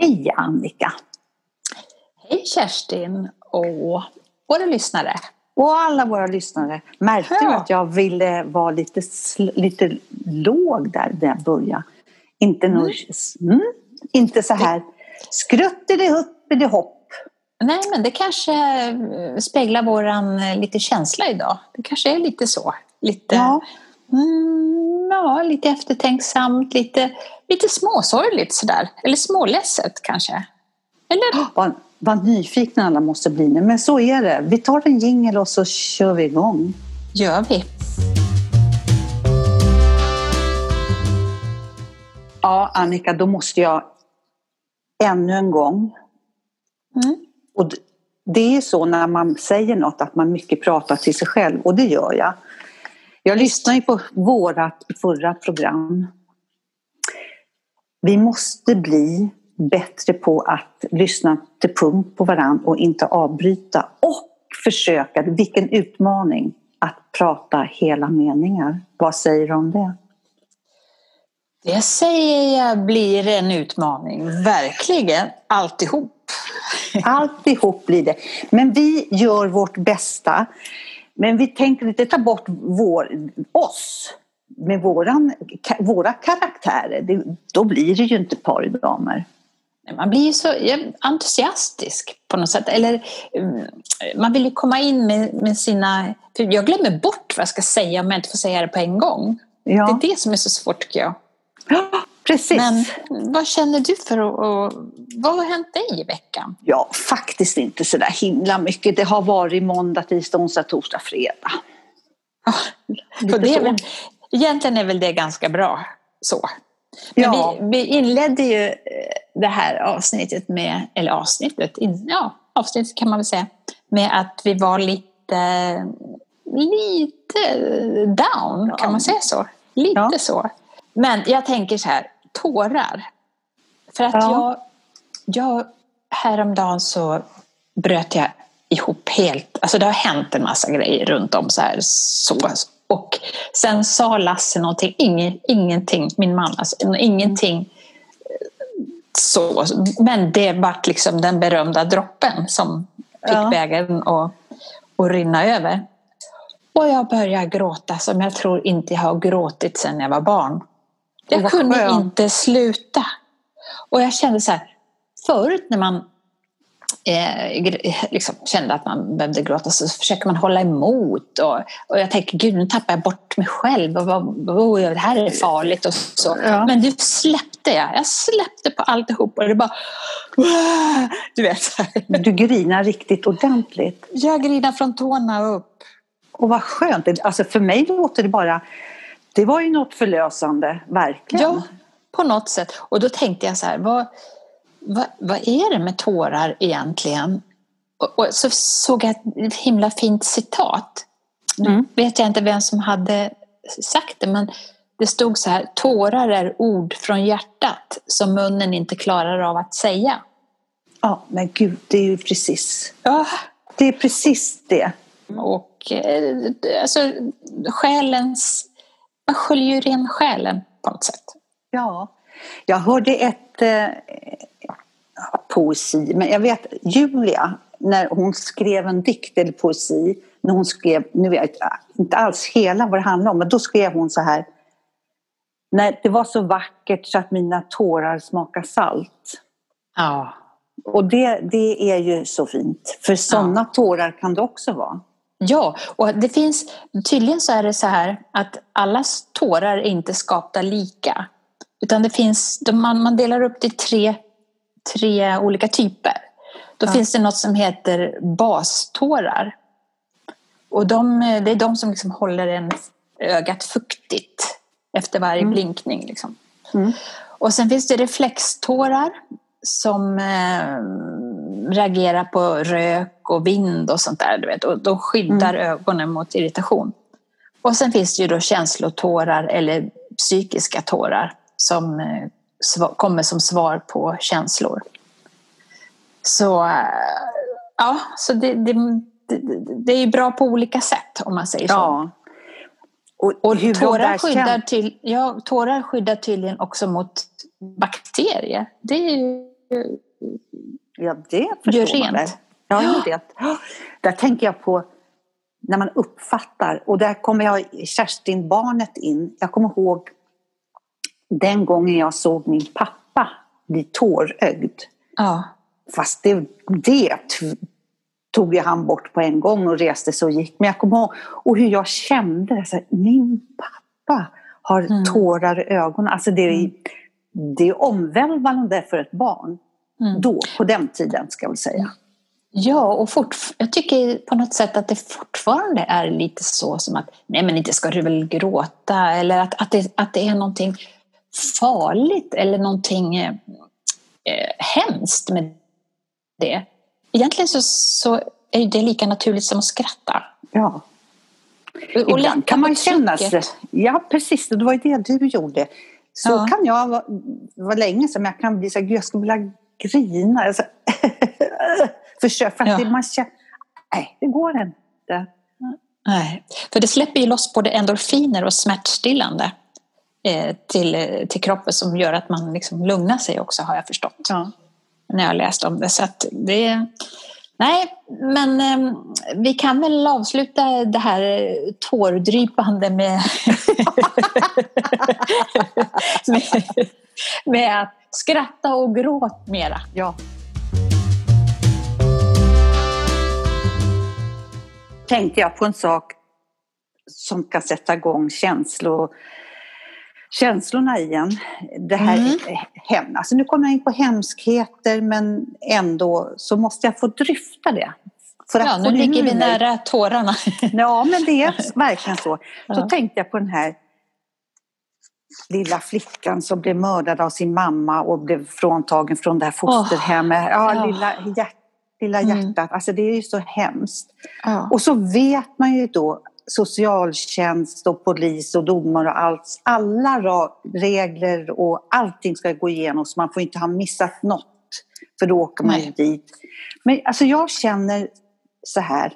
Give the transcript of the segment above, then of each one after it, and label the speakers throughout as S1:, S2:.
S1: Hej Annika!
S2: Hej Kerstin och våra lyssnare.
S1: Och alla våra lyssnare. Märkte du
S2: Ja.
S1: att jag ville vara lite, lite låg där när jag började? Inte, mm. Mm, inte så här skruttelihuppelihopp.
S2: Nej, men det kanske eh, speglar våran eh, lite känsla idag. Det kanske är lite så. Lite,
S1: Ja.
S2: mm, ja, lite eftertänksamt, lite, lite småsorgligt sådär. Eller småledset kanske. Eller?
S1: Vad, vad nyfikna alla måste bli nu. Men så är det. Vi tar en jingel och så kör vi igång.
S2: Gör vi.
S1: Ja, Annika, då måste jag ännu en gång
S2: Mm.
S1: Och det är så när man säger något att man mycket pratar till sig själv och det gör jag. Jag lyssnar ju på vårat förra program. Vi måste bli bättre på att lyssna till punkt på varandra och inte avbryta och försöka, vilken utmaning, att prata hela meningar. Vad säger du om det?
S2: Det säger jag blir en utmaning. Verkligen. Alltihop.
S1: Alltihop blir det. Men vi gör vårt bästa. Men vi tänker inte ta bort vår, oss med våran, våra karaktärer. Det, då blir det ju inte pardamer.
S2: Man blir ju så entusiastisk på något sätt. Eller, mm, man vill ju komma in med, med sina... Jag glömmer bort vad jag ska säga om jag inte får säga det på en gång.
S1: Ja,
S2: Det är det som är så svårt tycker jag.
S1: Ja precis.
S2: Men vad känner du för att... och Vad har hänt dig i veckan?
S1: Ja, faktiskt inte så där himla mycket. Det har varit måndag, tisdag, onsdag, torsdag, fredag.
S2: För det är väl, egentligen är väl det ganska bra så. Men
S1: Ja.
S2: vi, vi inledde ju eh, det här avsnittet med, eller avsnittet, in, ja avsnittet kan man väl säga, med att vi var lite, lite down, kan man säga så? Lite
S1: Ja.
S2: så. Men jag tänker så här, tårar. För att
S1: Ja.
S2: jag, jag, häromdagen så bröt jag ihop helt. Alltså det har hänt en massa grejer runt om så här. Så. Och sen sa Lasse någonting, ingen, ingenting, min man, alltså, ingenting eh, så. Men det vart liksom den berömda droppen som fick
S1: Ja.
S2: bägaren att, att rinna över. Och jag började gråta som jag tror inte jag har gråtit sedan jag var barn. Jag kunde
S1: skönt.
S2: inte sluta. Och jag kände så här, förut när man eh, liksom kände att man behövde gråta så försöker man hålla emot. Och, och jag tänker, gud nu tappar jag bort mig själv. Och vad, oh, det här är farligt och så.
S1: Ja.
S2: Men du släppte jag. Jag släppte på alltihop och det bara... Du vet.
S1: Du grinar riktigt ordentligt.
S2: jag grinar från tårna upp.
S1: Och vad skönt. Alltså för mig låter det bara... Det var ju något förlösande, verkligen.
S2: Ja, på något sätt. Och då tänkte jag så här, vad, vad, vad är det med tårar egentligen? Och, och så såg jag ett himla fint citat. Nu
S1: Mm.
S2: vet jag inte vem som hade sagt det, men det stod så här, tårar är ord från hjärtat som munnen inte klarar av att säga.
S1: Ja, men gud, det är ju precis...
S2: Ja,
S1: Det är precis det.
S2: och eh, alltså själens, man sköljer ju ren själen på något sätt.
S1: Ja. Jag hörde ett eh, ja, poesi, men jag vet Julia, när hon skrev en dikt eller poesi, när hon skrev, nu vet jag inte alls hela vad det handlar om, men då skrev hon så här. När det var så vackert så att mina tårar smakar salt.
S2: Ja.
S1: Och det, det är ju så fint, för sådana tårar kan det också vara.
S2: Ja, och det finns, tydligen så är det så här att allas tårar är inte skapta lika. Utan det finns, man delar upp det i tre, tre olika typer. Då
S1: Ja.
S2: finns det något som heter bastårar. Och de, det är de som liksom håller en ögat fuktigt efter varje
S1: Mm.
S2: blinkning. Liksom.
S1: Mm.
S2: Och sen finns det reflextårar som eh, reagerar på rök och vind och sånt där. Du vet, och de skyddar ögonen mot irritation. Och sen finns det ju då känslotårar eller psykiska tårar som eh, kommer som svar på känslor. Så, eh, ja, så det, det, det, är ju bra på olika sätt om man säger så.
S1: Ja. Och,
S2: Och tårar skyddar, till, ja, tårar skyddar tydligen också mot bakterier. Det är ju
S1: Ja, det förstår
S2: Gör
S1: man
S2: rent.
S1: väl. Ja, vet. Där tänker jag på när man uppfattar, och där kommer jag Kerstin-barnet in. Jag kommer ihåg den gången jag såg min pappa bli tårögd.
S2: Ja.
S1: Fast det, det tog ju han bort på en gång och reste sig och gick. Men jag kommer ihåg och hur jag kände, så här, min pappa har
S2: Mm.
S1: tårar i ögonen. Alltså det, är, det är omvälvande för ett barn.
S2: Mm.
S1: Då, på den tiden ska jag väl säga.
S2: Ja, och fortf- jag tycker på något sätt att det fortfarande är lite så som att nej men inte ska du väl gråta eller att, att, det, att det är någonting farligt eller någonting eh, eh, hemskt med det. Egentligen så, så är det lika naturligt som att skratta.
S1: Ja.
S2: Och- och
S1: Ibland kan man känna sig... Ja, precis. Det var ju det du gjorde. Så
S2: Ja.
S1: kan jag vara, länge som jag kan bli så här, "Gud, jag skulle vilja grina. Alltså, Försök, för att
S2: Ja.
S1: man känner... Nej, det går inte.
S2: Nej, för det släpper ju loss både endorfiner och smärtstillande eh, till, till kroppen som gör att man liksom lugnar sig också har jag förstått.
S1: Ja.
S2: när jag läst om det. Så det nej, men eh, vi kan väl avsluta det här eh, tårdrypande med, med, att skratta och gråt mera.
S1: Ja. Tänkte jag på en sak som kan sätta igång känslor, känslorna igen. Det här
S2: Mm.
S1: hem, alltså nu kommer jag in på hemskheter men ändå så måste jag få dryfta det. För
S2: Ja, nu ligger vi nära tårarna.
S1: Ja, men det är verkligen så. Så
S2: Ja.
S1: tänkte jag på den här lilla flickan som blev mördad av sin mamma och blev fråntagen från det här fosterhemmet. Ja,
S2: Ja.
S1: lilla, hjärt, lilla
S2: Mm.
S1: hjärtat. Alltså det är ju så hemskt.
S2: Ja.
S1: Och så vet man ju då socialtjänst och polis och domare och allt. Alla regler och allting ska gå igenom så man får inte ha missat något. För då åker man ju dit. Men alltså jag känner så här.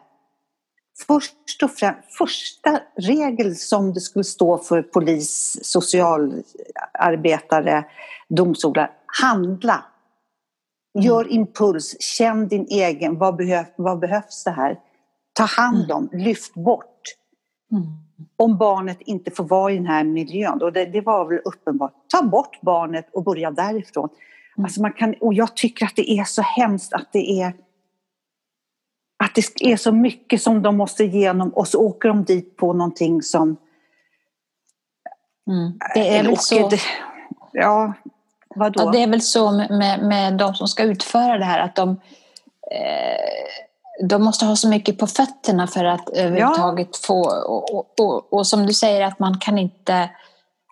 S1: Först och främst, första regel som det skulle stå för polis, socialarbetare, domstolar. Handla. Gör impuls, känn din egen, vad, behöv, vad behövs det här? Ta hand om, lyft bort.
S2: Mm.
S1: Om barnet inte får vara i den här miljön, och det, det var väl uppenbart. Ta bort barnet och börja därifrån.
S2: Mm.
S1: Alltså man kan, och jag tycker att det är så hemskt att det är att det är så mycket som de måste igenom och så åker de dit på någonting som...
S2: Mm. Det är väl så...
S1: det- Ja, vadå?
S2: Ja, det är väl så med, med de som ska utföra det här att de, eh, de måste ha så mycket på fötterna för att överhuvudtaget få... Och, och, och, och som du säger att man kan inte...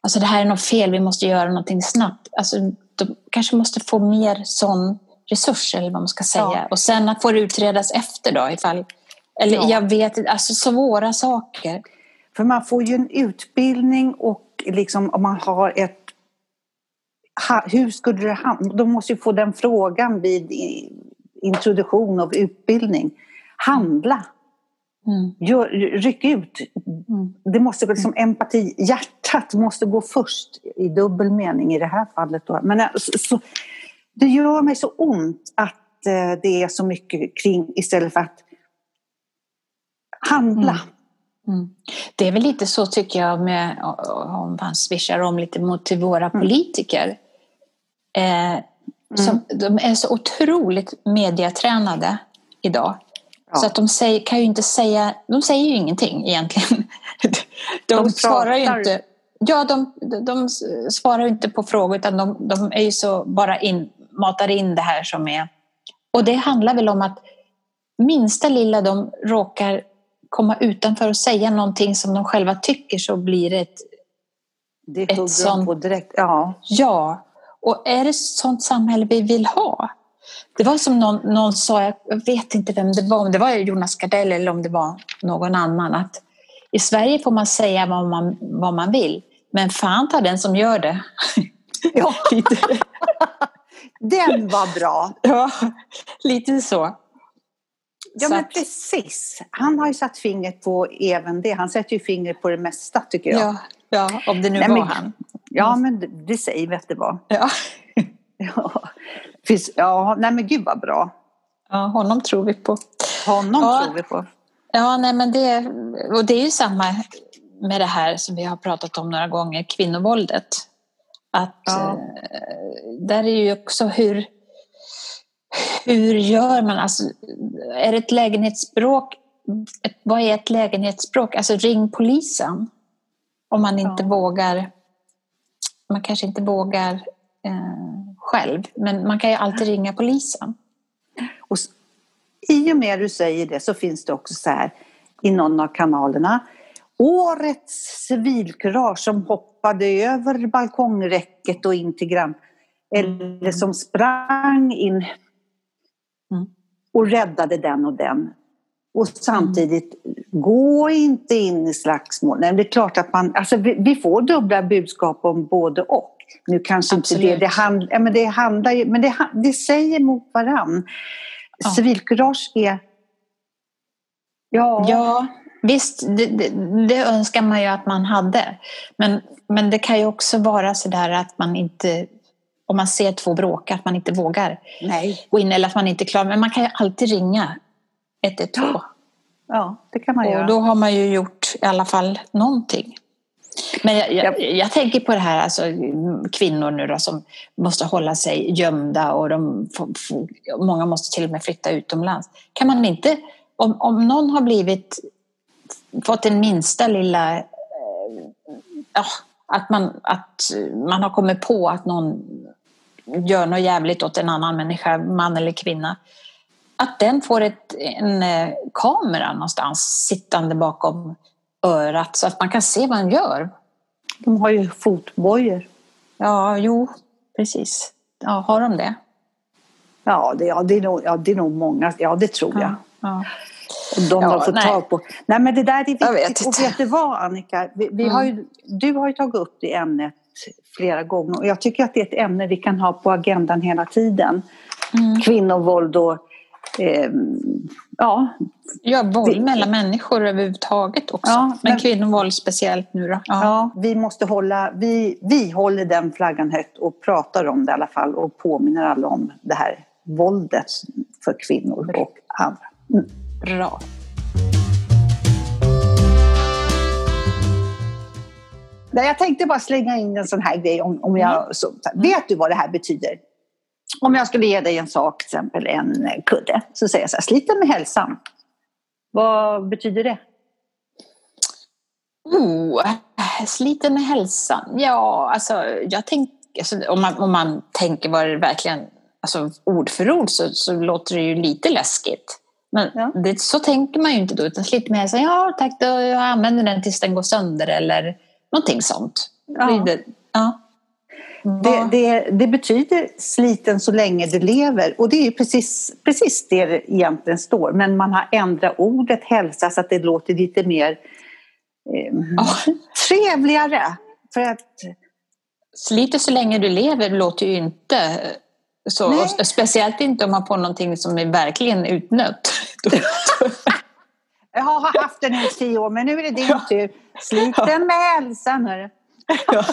S2: Alltså det här är något fel, vi måste göra någonting snabbt. Alltså, de kanske måste få mer sån resurs eller vad man ska säga.
S1: Ja.
S2: Och sen att få det utredas efter då ifall... Eller
S1: Ja.
S2: jag vet alltså svåra saker.
S1: För man får ju en utbildning och liksom om man har ett... Hur skulle det hamna? De måste ju få den frågan vid introduktion av utbildning. Handla.
S2: Mm.
S1: Gör, ryck ut.
S2: Mm.
S1: Det måste gå liksom empati. Hjärtat måste gå först i dubbel mening i det här fallet. Då. Men eh, så, så, det gör mig så ont att eh, det är så mycket kring istället för att handla.
S2: Mm. Mm. Det är väl lite så tycker jag med, om man swishar om lite mot till våra politiker. Eh, som, de är så otroligt mediatränade idag.
S1: Ja.
S2: Så att de säger, kan ju inte säga, de säger ju ingenting egentligen. De,
S1: De
S2: svarar ju inte. Ja, de, de svarar inte på frågor utan de, de är ju så bara in, matar in det här som är. Och det handlar väl om att minsta lilla de råkar komma utanför och säga någonting som de själva tycker så blir det ett
S1: Det
S2: Ett
S1: de
S2: sånt-
S1: på direkt. Ja.
S2: ja. Och är det sånt samhälle vi vill ha? Det var som någon, någon sa, jag vet inte vem det var, om det var Jonas Gardell eller om det var någon annan, att i Sverige får man säga vad man, vad man vill, men fan ta den som gör det.
S1: ja.
S2: lite,
S1: Den var bra.
S2: ja, lite så.
S1: Ja
S2: Så
S1: men
S2: att-
S1: precis. Han har ju satt fingret på även det. Han sätter ju fingret på det mesta tycker jag.
S2: Ja, ja, om det nu
S1: Nej,
S2: var
S1: men-
S2: han.
S1: Ja men det, det säger vet du vad.
S2: Ja.
S1: Ja. Finns, ja, nej men gud vad bra.
S2: Ja, honom tror vi på.
S1: Honom ja, tror vi på.
S2: Ja, nej men det, och det är ju samma med det här som vi har pratat om några gånger, kvinnovåldet. Att ja. eh, där är ju också hur, hur gör man, alltså är det ett lägenhetsbråk, ett, vad är ett lägenhetsbråk? Alltså ring polisen. Om man inte ja. vågar, man kanske inte vågar eh, själv, men man kan ju alltid ringa polisen.
S1: Och I och med att du säger det så finns det också så här i någon av kanalerna Årets civilkurage som hoppade över balkongräcket och in till grann. Eller som sprang in och räddade den och den. Och samtidigt, gå inte in i slagsmål. Nej, det är klart att man, alltså vi, vi får dubbla budskap om både och. Nu kanske Absolut. inte det, det, hand, ja, men det handlar men det, det säger mot varann. Ja. Civilkurage är...
S2: Ja. ja, visst, det, det, det, önskar man ju att man hade. Men, men det kan ju också vara så där att man inte om man ser två bråka, att man inte vågar
S1: Nej.
S2: gå in eller att man inte klarar. Men man kan ju alltid ringa 112.
S1: Ja, det kan man
S2: och
S1: göra.
S2: då har man ju gjort i alla fall någonting. Men jag, jag, jag, tänker på det här, alltså, kvinnor nu då, som måste hålla sig gömda och de många måste till och med flytta utomlands. Kan man inte, om, om någon har blivit, fått den minsta lilla, eh, ja, att, man, att man har kommit på att någon gör något jävligt åt en annan människa, man eller kvinna, att den får ett, en eh, kamera någonstans sittande bakom örat så att man kan se vad den gör.
S1: De har ju fotbojor.
S2: Ja, jo, precis. Ja, har de det?
S1: Ja, det, ja, det, är, nog, ja, det är nog många. Ja, det tror jag.
S2: Ja,
S1: Och de ja, har fått tag på. Nej, men det där är viktigt. Vet och vet du vad, Annika? Vi, vi mm. har ju, du har ju tagit upp det ämnet flera gånger och jag tycker att det är ett ämne vi kan ha på agendan hela tiden. Mm. Kvinnovåld och eh, ja.
S2: Ja, våld det, mellan människor överhuvudtaget också. Ja, men, men kvinnovåld speciellt nu då.
S1: Ja. ja, vi måste hålla, vi, vi håller den flaggan högt och pratar om det i alla fall och påminner alla om det här våldet för kvinnor och andra.
S2: Mm. Bra.
S1: Jag tänkte bara slänga in en sån här grej om, om jag... Mm. Så, vet du vad det här betyder? Om jag skulle ge dig en sak, till exempel en kudde, så säger jag så här, sliten med hälsan. Vad betyder det?
S2: Oh, sliten med hälsan? Ja, alltså jag tänker, alltså, om, man, om man tänker vad det verkligen, alltså ord för ord så, så låter det ju lite läskigt. Men ja. det, så tänker man ju inte då, utan sliten med hälsan, ja tack, då, jag använder den tills den går sönder eller någonting sånt.
S1: Ja.
S2: Det, ja.
S1: Det, det, det, betyder sliten så länge du lever och det är precis, precis det det egentligen står. Men man har ändrat ordet hälsa så att det låter lite mer eh, oh. trevligare. För att...
S2: Sliter så länge du lever låter ju inte så. Speciellt inte om man får någonting som är verkligen utnött.
S1: Jag har haft den i tio år men nu är det din tur. Sliten med hälsan. Hörru. Ja.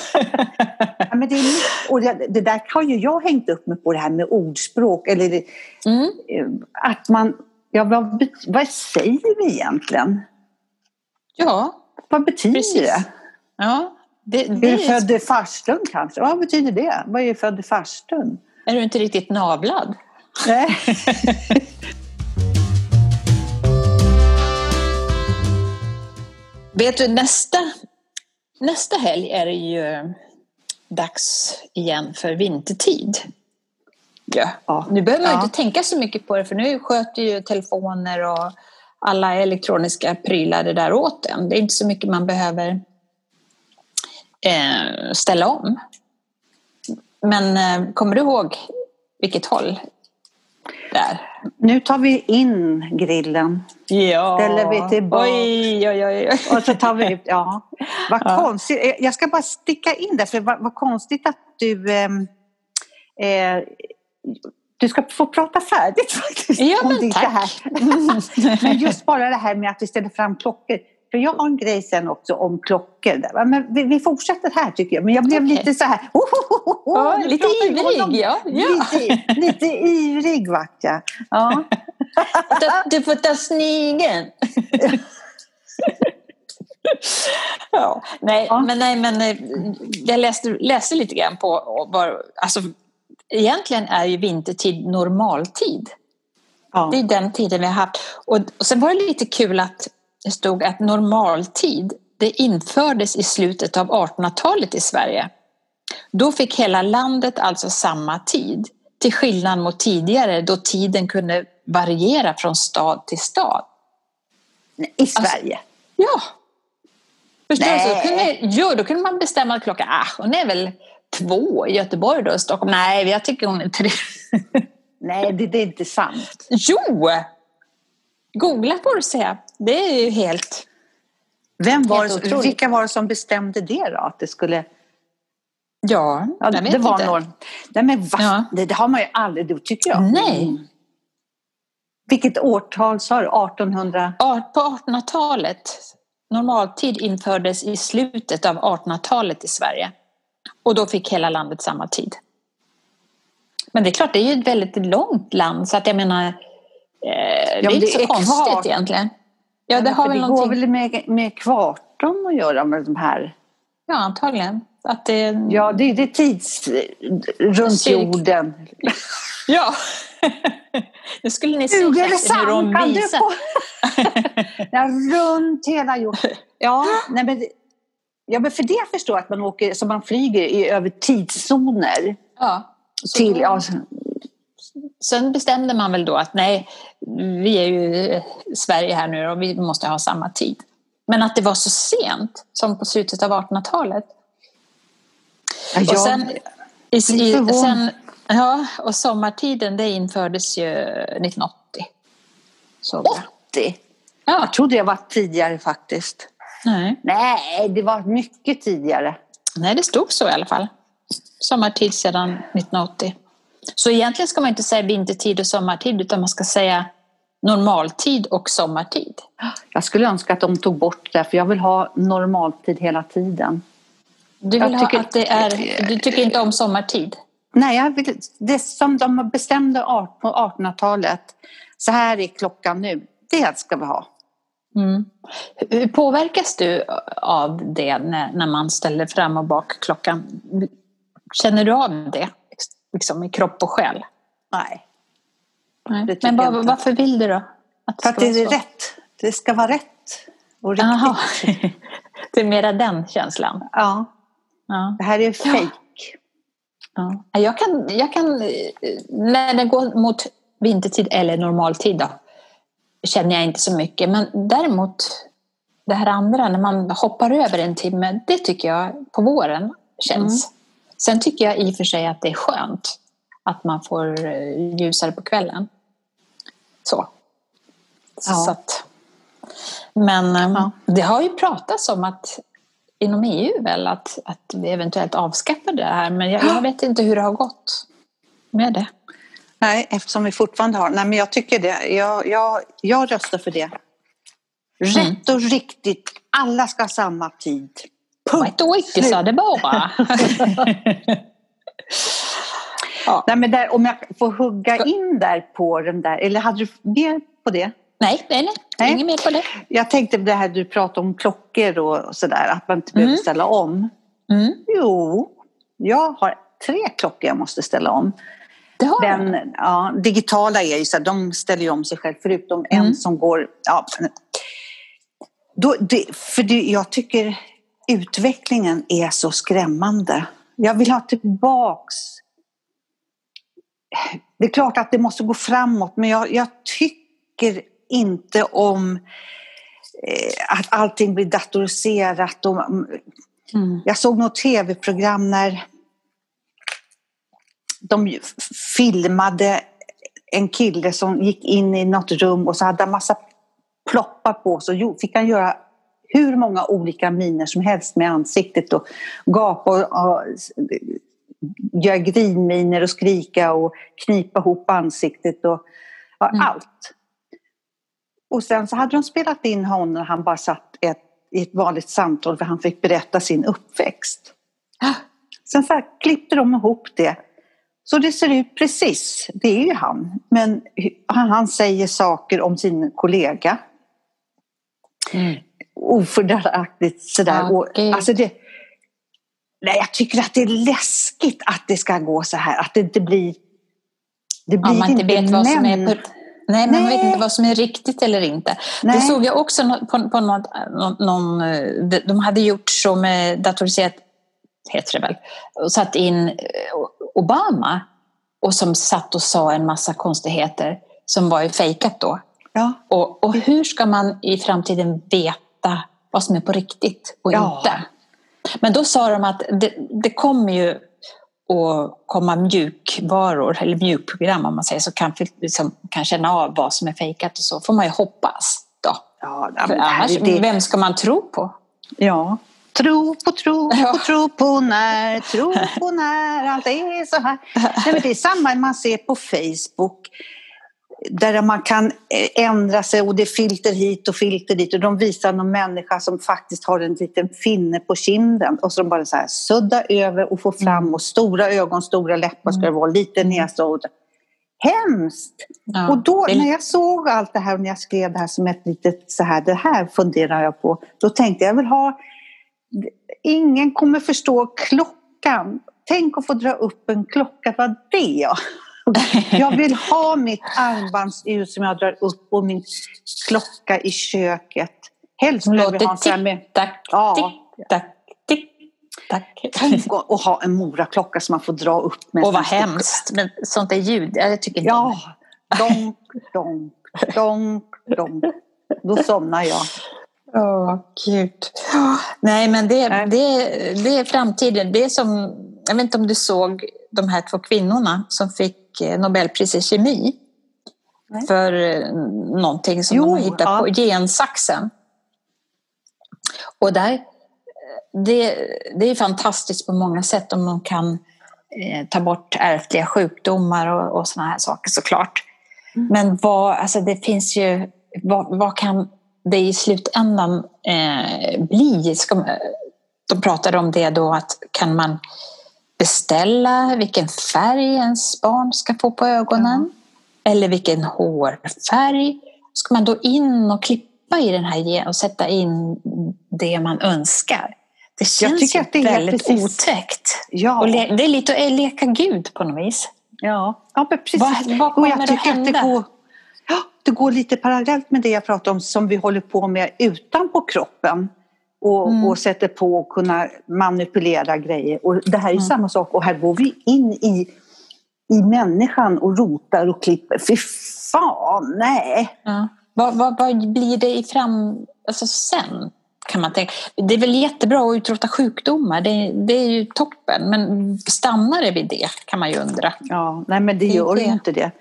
S1: men det, är, och det, det, där har ju jag hängt upp mig på, det här med ordspråk. Eller mm. att man, ja, vad, vad säger vi egentligen?
S2: Ja,
S1: Vad betyder precis. det?
S2: Ja, det,
S1: det är du född i farstun kanske? Vad betyder det? Vad är född i farstun?
S2: Är du inte riktigt navlad?
S1: Nej.
S2: Vet du, nästa Nästa helg är det ju dags igen för vintertid. Ja. ja. Nu behöver man ja. inte tänka så mycket på det för nu sköter ju telefoner och alla elektroniska prylar det där åt en. Det är inte så mycket man behöver eh, ställa om. Men eh, kommer du ihåg vilket håll där?
S1: Nu tar vi in grillen.
S2: Ja.
S1: Ställer vi tillbaka.
S2: Oj, oj, oj.
S1: Och så tar vi ut, ja. Vad ja. konstigt. Eh, jag ska bara sticka in där, för vad, vad konstigt att du... Ehm, eh, du ska få prata färdigt faktiskt.
S2: Ja, men tack.
S1: Det här. men just bara det här med att vi ställer fram klockor. För jag har en grej sen också om klockor. Där. Men vi, vi fortsätter här tycker jag. Men jag blev okay. lite så här... Oh, oh, oh,
S2: oh, lite ivrig, ja. ja.
S1: Lite, lite ivrig vart jag. Ja.
S2: du får ta snigeln. ja, nej, ja. men, nej, men eh, jag läste, läste lite grann på var, alltså, egentligen är ju vintertid normaltid. Ja. Det är den tiden vi har haft. Och, och sen var det lite kul att det stod att normaltid det infördes i slutet av 1800-talet i Sverige. Då fick hela landet alltså samma tid, till skillnad mot tidigare då tiden kunde variera från stad till stad.
S1: I Sverige? Alltså,
S2: ja. Förstår du? Så kunde, jo, då kunde man bestämma att klockan, ah, hon är väl två i Göteborg då, Stockholm. Nej, jag tycker hon är tre.
S1: Nej, det, det, är inte sant.
S2: Jo! Googla får du se. Det är ju helt...
S1: Vem var helt det, vilka var det som bestämde det då? Att det skulle...
S2: Ja,
S1: ja jag vet det var inte. Någon... Nej, men va? Ja. Det, det, har man ju aldrig, då tycker jag.
S2: Nej. Mm.
S1: Vilket årtal sa du? 1800?
S2: På 1800-talet. Normaltid infördes i slutet av 1800-talet i Sverige. Och då fick hela landet samma tid. Men det är klart, det är ju ett väldigt långt land så att jag menar, eh, det ja, är inte så konstigt egentligen.
S1: Ja, det, har väl det går väl med, med kvarton att göra med de här?
S2: Ja, antagligen. Att det...
S1: Ja, det, det är tids runt Cirk... jorden.
S2: ja, nu skulle ni se hur de visar.
S1: ja, runt hela jorden. Ja, nej men, ja, men för det förstår jag att man åker, så man flyger i, över tidszoner.
S2: Ja.
S1: Till, ja.
S2: Sen bestämde man väl då att nej, vi är ju Sverige här nu och vi måste ha samma tid. Men att det var så sent som på slutet av 1800-talet.
S1: Ja, och sen,
S2: i, i, sen, ja, och sommartiden det infördes ju 1980.
S1: 80? Ja. Jag trodde det var tidigare faktiskt.
S2: Nej.
S1: Nej, det var mycket tidigare.
S2: Nej, det stod så i alla fall. Sommartid sedan 1980. Så egentligen ska man inte säga vintertid och sommartid utan man ska säga normaltid och sommartid.
S1: Jag skulle önska att de tog bort det för jag vill ha normaltid hela tiden.
S2: Du vill tycker, ha att det är, du tycker inte om sommartid?
S1: Nej, jag vill, det som de bestämde på 1800-talet, så här är klockan nu, det ska vi ha.
S2: Mm. Hur påverkas du av det när, när man ställer fram och bak klockan? Känner du av det liksom, i kropp och själ?
S1: Nej.
S2: Nej. Men var, varför vill du då?
S1: Att För att det är så? rätt. Det ska vara rätt och riktigt.
S2: det är mera den känslan?
S1: Ja. ja. Det här är fejk.
S2: Ja. ja. Jag, kan, jag kan, när det går mot vintertid eller normaltid då, känner jag inte så mycket. Men däremot det här andra, när man hoppar över en timme, det tycker jag på våren känns. Mm. Sen tycker jag i och för sig att det är skönt att man får eh, ljusare på kvällen. Så. Ja. så att, men eh, ja. det har ju pratats om att inom EU väl att, att vi eventuellt avskaffar det här men jag, jag vet inte hur det har gått med det.
S1: Nej, eftersom vi fortfarande har... Nej, men jag tycker det. Jag, jag, jag röstar för det. Rätt och riktigt. Alla ska ha samma tid.
S2: Punkt. och icke sa det bara.
S1: ja. Nej, men där, om jag får hugga in där på den där, eller hade du mer på det?
S2: Nej, nej, nej. nej. inget mer på det.
S1: Jag tänkte det här du pratade om klockor och sådär, att man inte mm. behöver ställa om.
S2: Mm.
S1: Jo, jag har tre klockor jag måste ställa om. Den, ja, digitala är ju så här, de ställer ju om sig själv förutom mm. en som går... Ja, då, det, för det, jag tycker utvecklingen är så skrämmande. Jag vill ha tillbaks... Det är klart att det måste gå framåt men jag, jag tycker inte om eh, att allting blir datoriserat. Och, mm. Jag såg något tv-program när de filmade en kille som gick in i något rum och så hade han massa ploppar på så fick han göra hur många olika miner som helst med ansiktet och gapa och, och göra grinminer och skrika och knipa ihop ansiktet och ja, mm. allt. Och sen så hade de spelat in honom när han bara satt ett, i ett vanligt samtal för han fick berätta sin uppväxt.
S2: Ah.
S1: Sen så klippte de ihop det. Så det ser ut precis, det är ju han. Men han, han säger saker om sin kollega.
S2: Mm.
S1: Ofördelaktigt sådär.
S2: Ja,
S1: och, alltså det, nej, jag tycker att det är läskigt att det ska gå så här. Att det inte blir... Det blir
S2: Om man inte vet vad som är... På, nej, man vet inte vad som är riktigt eller inte.
S1: Nej.
S2: Det såg jag också på, på något, någon, eh, de- De hade gjort så med datoriserat, heter det väl, och satt in eh, Obama och som satt och sa en massa konstigheter som var ju fejkat då.
S1: Ja.
S2: Och, och hur ska man i framtiden veta vad som är på riktigt och
S1: Ja.
S2: inte? Men då sa de att det, det kommer ju att komma mjukvaror, eller mjukprogram om man säger så, kan, liksom, kan känna av vad som är fejkat och så. får man ju hoppas då.
S1: Ja,
S2: För annars,
S1: det-
S2: vem ska man tro på?
S1: Ja. Tro på tro
S2: Ja.
S1: på tro på när, tro på när allt är så här. Nej, men det är samma man ser på Facebook. Där man kan ändra sig och det är filter hit och filter dit. Och de visar någon människa som faktiskt har en liten finne på kinden. Och så de bara så här sudda över och få fram. Och stora ögon, stora läppar ska det vara. Lite näsa och... Hemskt!
S2: Ja,
S1: Och då
S2: det-
S1: när jag såg allt det här och när jag skrev det här som ett litet så här, det här funderar jag på. Då tänkte jag, jag vill ha, ingen kommer förstå klockan. Tänk att få dra upp en klocka, vad det jag. Jag vill ha mitt armbandsur som jag drar upp och min klocka i köket. Helst vill jag ha en sån här med,
S2: tick-tack,
S1: Ja.
S2: tick-tack, tick-tack.
S1: tänk att ha en moraklocka som man får dra upp med.
S2: Och vad hemskt, men sånt är ljud. Jag tycker inte
S1: Ja, donk, donk, donk, donk. Då somnar jag.
S2: Åh, gud. Nej, men det, det, det är framtiden. Det är som, jag vet inte om du såg de här två kvinnorna som fick eh, Nobelpris i kemi.
S1: Nej.
S2: För eh, någonting som
S1: Jo,
S2: de har hittat
S1: ja.
S2: på, gensaxen. Och där, eh, det, det är fantastiskt på många sätt om man kan eh, ta bort ärftliga sjukdomar och, och sådana här saker såklart.
S1: Mm.
S2: Men vad, alltså det finns ju, vad, vad kan det i slutändan eh, bli? Ska, de pratade om det då att kan man beställa vilken färg ens barn ska få på ögonen? Eller vilken hårfärg? Ska man då in och klippa i den här och sätta in det man önskar? Det känns
S1: tycker
S2: ju
S1: att det är
S2: väldigt
S1: precis-
S2: otäckt.
S1: Ja,
S2: Och det är lite att leka Gud på något vis.
S1: ja. ja men precis.
S2: Vad, vad
S1: Och
S2: kommer
S1: jag
S2: att
S1: tycker att
S2: hända?
S1: det går, ja, det går lite parallellt med det jag pratade om som vi håller på med utanpå kroppen. Och,
S2: Mm.
S1: och sätter på och kunna manipulera grejer. Och det här är
S2: Mm.
S1: samma sak och här går vi in i, i människan och rotar och klipper. Fy fan, nej!
S2: Ja. Vad, vad, vad blir det i fram... Alltså sen? Kan man tänka. Det är väl jättebra att utrota sjukdomar, det, det är ju toppen. Men stannar det vid det kan man ju undra.
S1: Ja, nej men det gör
S2: det.
S1: ju inte det.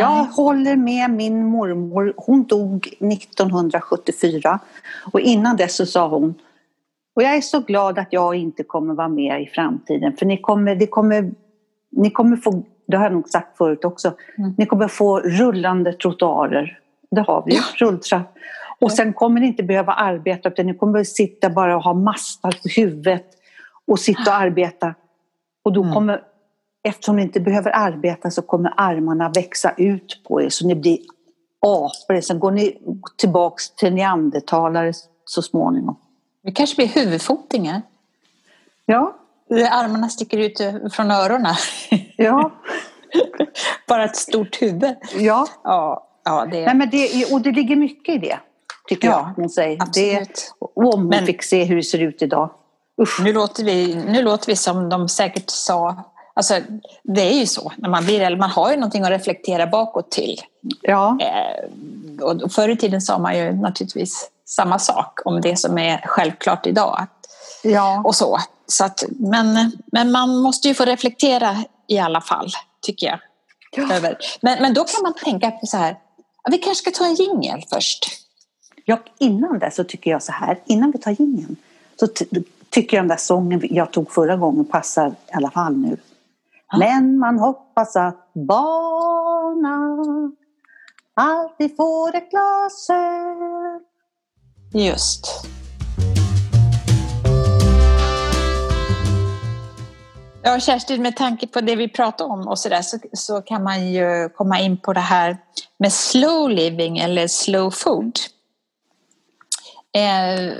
S1: Jag håller med min mormor. Hon dog 1974 och innan dess så sa hon och jag är så glad att jag inte kommer vara med i framtiden för ni kommer, det kommer, ni kommer få, det har jag nog sagt förut också,
S2: Mm.
S1: ni kommer få rullande trottoarer. Det har vi ju, rulltrapp. Och sen kommer ni inte behöva arbeta utan ni kommer sitta bara och ha mastar på huvudet och sitta och arbeta. Och då
S2: Mm.
S1: kommer, eftersom ni inte behöver arbeta så kommer armarna växa ut på er så ni blir apor. Sen går ni tillbaks till neandertalare så småningom.
S2: Det kanske blir huvudfotingar.
S1: Ja,
S2: Armarna sticker ut från öronen.
S1: ja,
S2: Bara ett stort huvud.
S1: ja.
S2: Ja, ja det
S1: Nej, men det, och det ligger mycket i det, tycker
S2: Ja,
S1: jag. Hon säger. Det,
S2: absolut.
S1: och om hon
S2: Men-
S1: fick se hur det ser ut idag. Usch.
S2: Nu låter, vi, nu låter vi som de säkert sa. Alltså, det är ju så. När man blir äldre, man har ju någonting att reflektera bakåt till.
S1: Ja,
S2: Eh, och förr i tiden sa man ju naturligtvis samma sak om det som är självklart idag.
S1: Ja.
S2: och så. så att, men, men man måste ju få reflektera i alla fall, tycker jag.
S1: Ja.
S2: Över. Men, men då kan man tänka på så här, vi kanske ska ta en jingel först.
S1: Ja, innan det så tycker jag så här, innan vi tar jingeln så ty- tycker jag den där sången jag tog förra gången passar i alla fall nu. Men man hoppas att bana Allt vi får ett glas öl.
S2: Just. Ja, Kerstin, med tanke på det vi pratar om och så, där, så, så kan man ju komma in på det här med slow living eller slow food. Eh,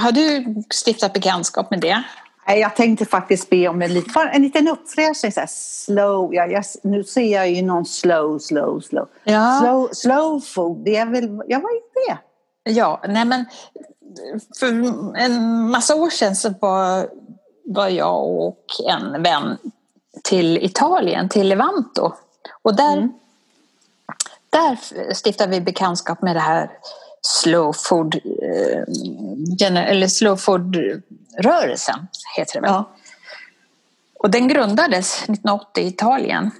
S2: har du stiftat bekantskap med det?
S1: Jag tänkte faktiskt be om en, liten, en liten uppfräschning. Så slow, ja, jag, nu ser jag ju någon slow, slow, slow.
S2: Ja.
S1: Slow, slow food, det är väl, ja vad är det?
S2: Ja, nej men för en massa år sedan så var, var jag och en vän till Italien, till Levanto. Och där, mm. där stiftade vi bekantskap med det här slow food, eh, eller slow food-rörelsen, heter det väl. Ja. Och den grundades 1980 i Italien.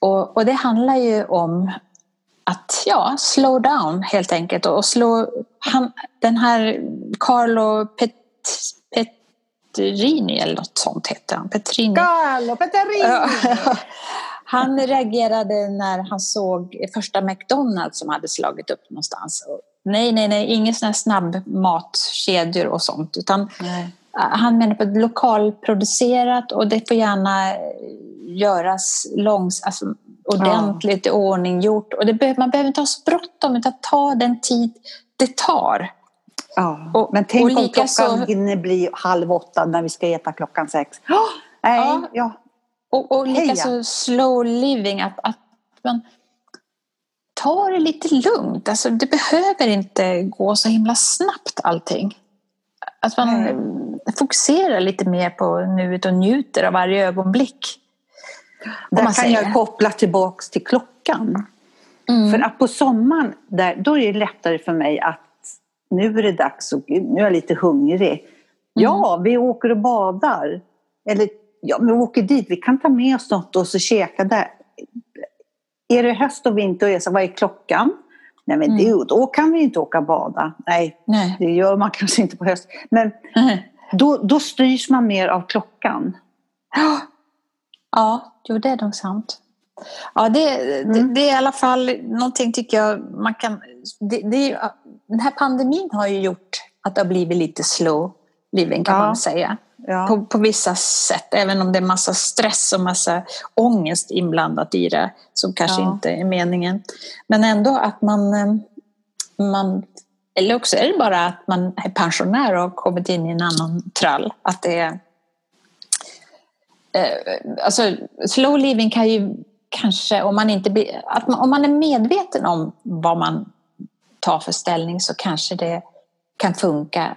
S2: Och, och det handlar ju om att ja, slow down helt enkelt. Och slå, han, den här Carlo Pet, Petrini eller något sånt heter han. Petrini.
S1: Carlo Petrini!
S2: han reagerade när han såg första McDonalds som hade slagit upp någonstans. Nej, nej, nej, inga sådana snabbmatkedjor och sånt. Utan nej. Han menar på lokalproducerat och det får gärna göras långs, alltså ordentligt ja. i ordning gjort. Och det be man behöver inte ha så bråttom utan ta den tid det tar.
S1: Ja, och, men tänk om klockan så... hinner bli halv åtta när vi ska äta klockan sex. Oh, nej, ja. ja.
S2: Och, och likaså slow living, att, att man tar det lite lugnt. Alltså, det behöver inte gå så himla snabbt allting. Att man mm. fokuserar lite mer på nuet och njuter av varje ögonblick.
S1: Där kan säger. jag koppla tillbaks till klockan. Mm. För att på sommaren, där, då är det lättare för mig att nu är det dags och nu är jag lite hungrig. Mm. Ja, vi åker och badar. Eller ja, vi åker dit, vi kan ta med oss något och så käka där. Är det höst och vinter och är så, vad är klockan? Nej men mm. det, då kan vi inte åka och bada. Nej, Nej, det gör man kanske inte på höst. Men mm. då, då styrs man mer av klockan.
S2: Ja, jo, det är nog sant. Ja, det, mm. det, det, är i alla fall någonting tycker jag man kan... Det, det, den här pandemin har ju gjort att det har blivit lite slow living kan ja. man säga. Ja. På, på, vissa sätt, även om det är massa stress och massa ångest inblandat i det, som kanske ja. inte är meningen. Men ändå att man, eh, man, eller också är det bara att man är pensionär och har kommit in i en annan trall. Att det är, eh, alltså slow living kan ju kanske, om man, inte, att man, om man är medveten om vad man tar för ställning så kanske det kan funka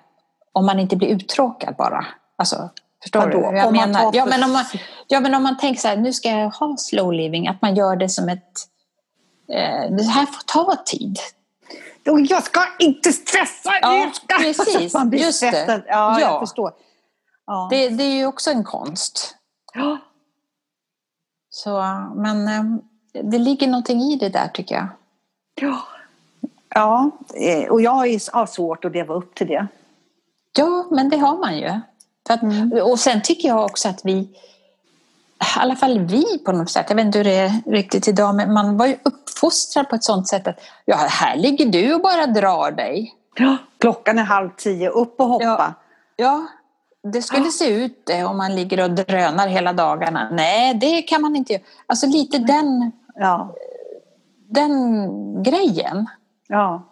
S2: om man inte blir uttråkad bara. Alltså, förstår Vadå? du? Jag menar, ja, men om man, ja, men om man tänker så här, nu ska jag ha slow living, att man gör det som ett... Eh, det här får ta tid.
S1: Jag ska inte stressa!
S2: Ja, ska. precis. man blir Just stressad. Det.
S1: Ja, ja, jag förstår.
S2: Ja. Det, det, är ju också en konst. Ja. Så, men eh, det ligger någonting i det där tycker jag.
S1: Ja, ja eh, och jag har svårt att leva upp till det.
S2: Ja, men det har man ju. Att, mm. Och sen tycker jag också att vi, i alla fall vi på något sätt, jag vet inte hur det är riktigt idag, men man var ju uppfostrad på ett sånt sätt att ja, här ligger du och bara drar dig.
S1: Ja, klockan är halv tio, upp och hoppa.
S2: Ja, ja det skulle ja. se ut det om man ligger och drönar hela dagarna. Nej, det kan man inte göra. Alltså lite den, ja. den grejen.
S1: Ja.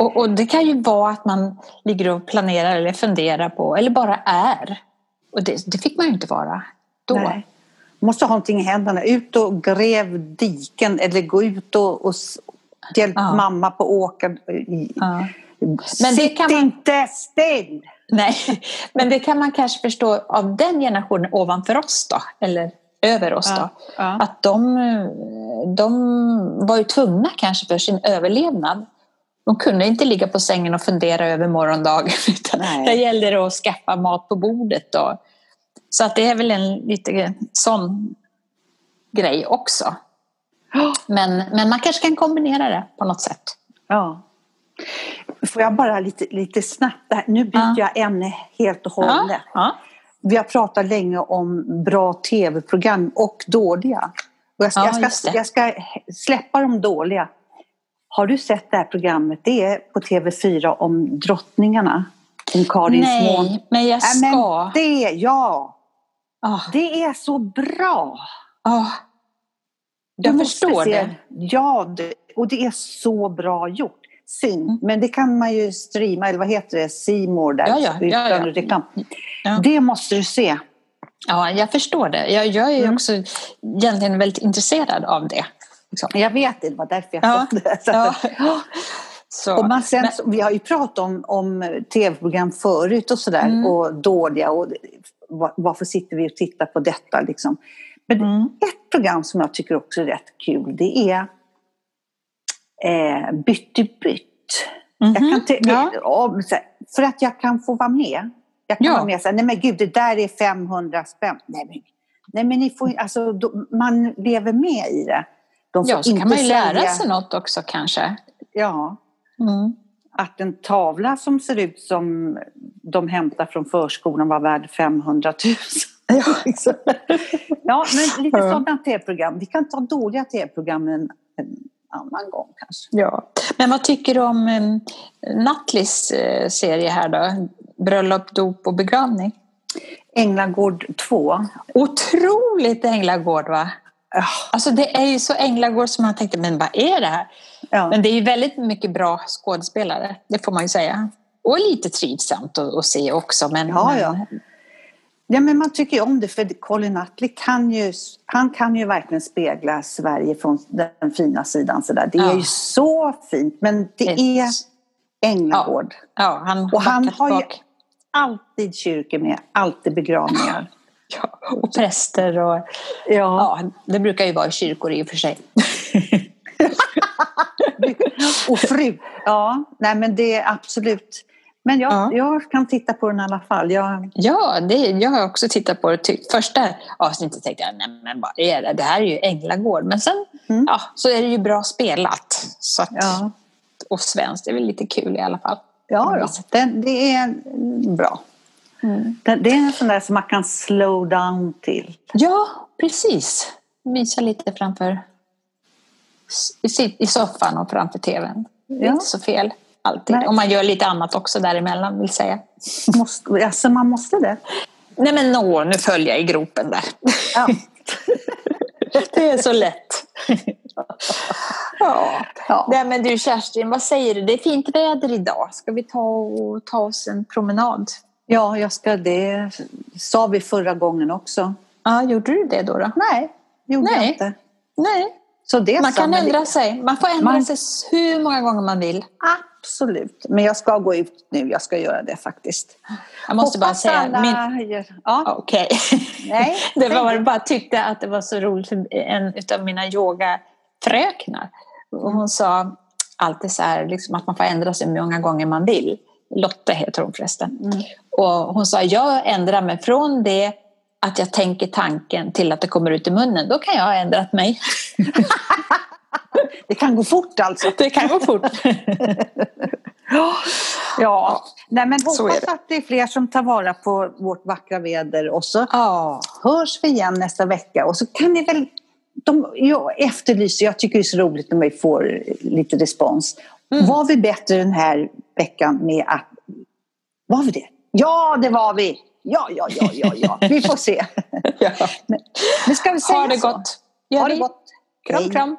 S2: Och, och, det kan ju vara att man ligger och planerar eller funderar på, eller bara är. Och det, det fick man ju inte vara då. Nej.
S1: Måste ha någonting i händerna. Ut och gräv diken eller gå ut och, och hjälp ja. mamma på åkern. Ja. Men Sitt man... inte still!
S2: Nej, men det kan man kanske förstå av den generationen ovanför oss då, eller över oss då. Ja. Att de, de var ju tvungna kanske för sin överlevnad de kunde inte ligga på sängen och fundera över morgondagen utan Nej. det gällde att skaffa mat på bordet. Då. Så att det är väl en lite sån grej också. Men, men man kanske kan kombinera det på något sätt.
S1: Ja. Får jag bara lite, lite snabbt, nu byter ja. jag ämne helt och hållet. Ja. Ja. Vi har pratat länge om bra tv-program och dåliga. Och jag, ska, jag, ska, jag ska släppa de dåliga Har du sett det här programmet? Det är på TV4 om drottningarna. Om Karins
S2: Nej,
S1: mån.
S2: men jag
S1: Nej, men
S2: ska.
S1: det, ja.
S2: Ah,
S1: Det är så bra. Du
S2: Jag förstår
S1: se-
S2: det.
S1: Ja, och det är så bra gjort. Synd,
S2: Mm.
S1: men det kan man ju streama, eller vad heter det, More där.
S2: Ja, ja,
S1: utan
S2: ja.
S1: reklam.
S2: Ja.
S1: Det måste du se.
S2: Ja, jag förstår det. Jag, jag är ju
S1: Mm.
S2: också egentligen väldigt intresserad av det. Liksom.
S1: Jag vet det, det var därför jag
S2: Ja,
S1: det. Så
S2: Ja. Så,
S1: Och man sen,
S2: men-
S1: vi har ju pratat om, om tv-program förut och sådär,
S2: Mm.
S1: och dåliga. Och va- varför sitter vi och tittar på detta? Liksom? Men
S2: Mm.
S1: ett program som jag tycker också är rätt kul, det är eh, Bytt i bytt.
S2: Mhm,
S1: te-
S2: ja.
S1: om, så här, för att jag kan få vara med. Jag kan
S2: Ja.
S1: vara med och säga, nej men gud, det där är 500 spänn. Nej men, nej, men ni får, alltså, då, man lever med i det. De får
S2: Ja, så
S1: inte
S2: kan man ju lära sig något också kanske.
S1: Ja,
S2: Mm.
S1: att en tavla som ser ut som de hämtar från förskolan var värd 500 000. Ja, ja men lite
S2: Ja.
S1: sådana tv-program. Vi kan ta dåliga tv-program en, en annan gång kanske.
S2: Ja. Men vad tycker du om um, Nattlis serie här då? Bröllop, dop och begravning.
S1: Änglagård 2.
S2: Otroligt Änglagård va?
S1: Ja,
S2: Alltså det är ju så Änglagård som man tänkte, men vad är det här?
S1: ja.
S2: Men det är ju väldigt mycket bra skådespelare, det får man ju säga. Och lite trivsamt att, att se också. Men,
S1: Ja,
S2: men,
S1: ja. Ja, men man tycker ju om det för Colin Nutley kan ju, han kan ju verkligen spegla Sverige från den fina sidan. Så där. Det är
S2: Ja.
S1: ju så fint, men det är Änglagård.
S2: Ja, han
S1: Och han har ju
S2: tillbaka.
S1: alltid kyrkor med, alltid begravningar.
S2: Ja, och präster och...
S1: Ja.
S2: Ja, det brukar ju vara i kyrkor i och för sig.
S1: Och fru. Ja, nej men det är absolut. Men jag,
S2: Ja.
S1: jag kan titta på den i alla fall. Jag,
S2: Ja, det, jag har också tittat på det. Första avsnittet tänkte jag, nej men vad är det? Det här är ju Änglagård. Men sen
S1: Mm.
S2: ja, så är det ju bra spelat. Så att,
S1: ja,
S2: Och svenskt, det är väl lite kul i alla fall.
S1: ja då. Den, det är bra.
S2: Mm.
S1: Det är en sån där som man kan slow down till.
S2: Ja, precis. Mysa lite framför i, soffan och framför tvn. Det är
S1: Ja.
S2: inte så fel alltid.
S1: Nej.
S2: Och man gör lite annat också däremellan vill säga.
S1: Måste, alltså man måste det.
S2: Nej men nå, nu följer jag i gropen där.
S1: Ja.
S2: Det är så lätt. ja.
S1: Ja.
S2: Nej men du Kerstin, vad säger du? Det är fint väder idag. Ska vi ta, och, ta oss en promenad?
S1: Ja, jag ska det. sa vi förra gången också.
S2: Ja, gjorde du det då? då?
S1: Nej, gjorde
S2: Nej.
S1: jag inte.
S2: Nej,
S1: Så det
S2: man kan ändra sig. Man får ändra
S1: Man-
S2: sig hur många gånger man vill.
S1: Absolut. Men jag ska gå ut nu. Jag ska göra det faktiskt.
S2: Jag måste bara
S1: Hoppas
S2: säga,
S1: alla
S2: min,
S1: Ja,
S2: Okej.
S1: Nej,
S2: det var bara tyckte att det var så roligt för en av mina yogafröknar. Hon sa alltid så här liksom att man får ändra sig hur många gånger man vill. Lotte heter hon förresten.
S1: Mm.
S2: Och hon sa jag ändrar mig från det att jag tänker tanken till att det kommer ut i munnen. Då kan jag ha ändrat mig.
S1: det kan gå fort alltså.
S2: Det kan gå fort.
S1: Ja, Nej, men hoppas
S2: det.
S1: att det är fler som tar vara på vårt vackra väder. Och så
S2: Ja.
S1: hörs vi igen nästa vecka. Och så kan ni väl... De, jag efterlyser, jag tycker det är så roligt när vi får lite respons.
S2: Mm.
S1: Var vi bättre den här veckan med att... Var vi det? Ja, det var vi! Ja, ja, ja, ja, ja. Vi får se.
S2: ja.
S1: Men ska vi säga
S2: Ha det
S1: så?
S2: gott. Gör
S1: Ha det gott.
S2: Kram, kram.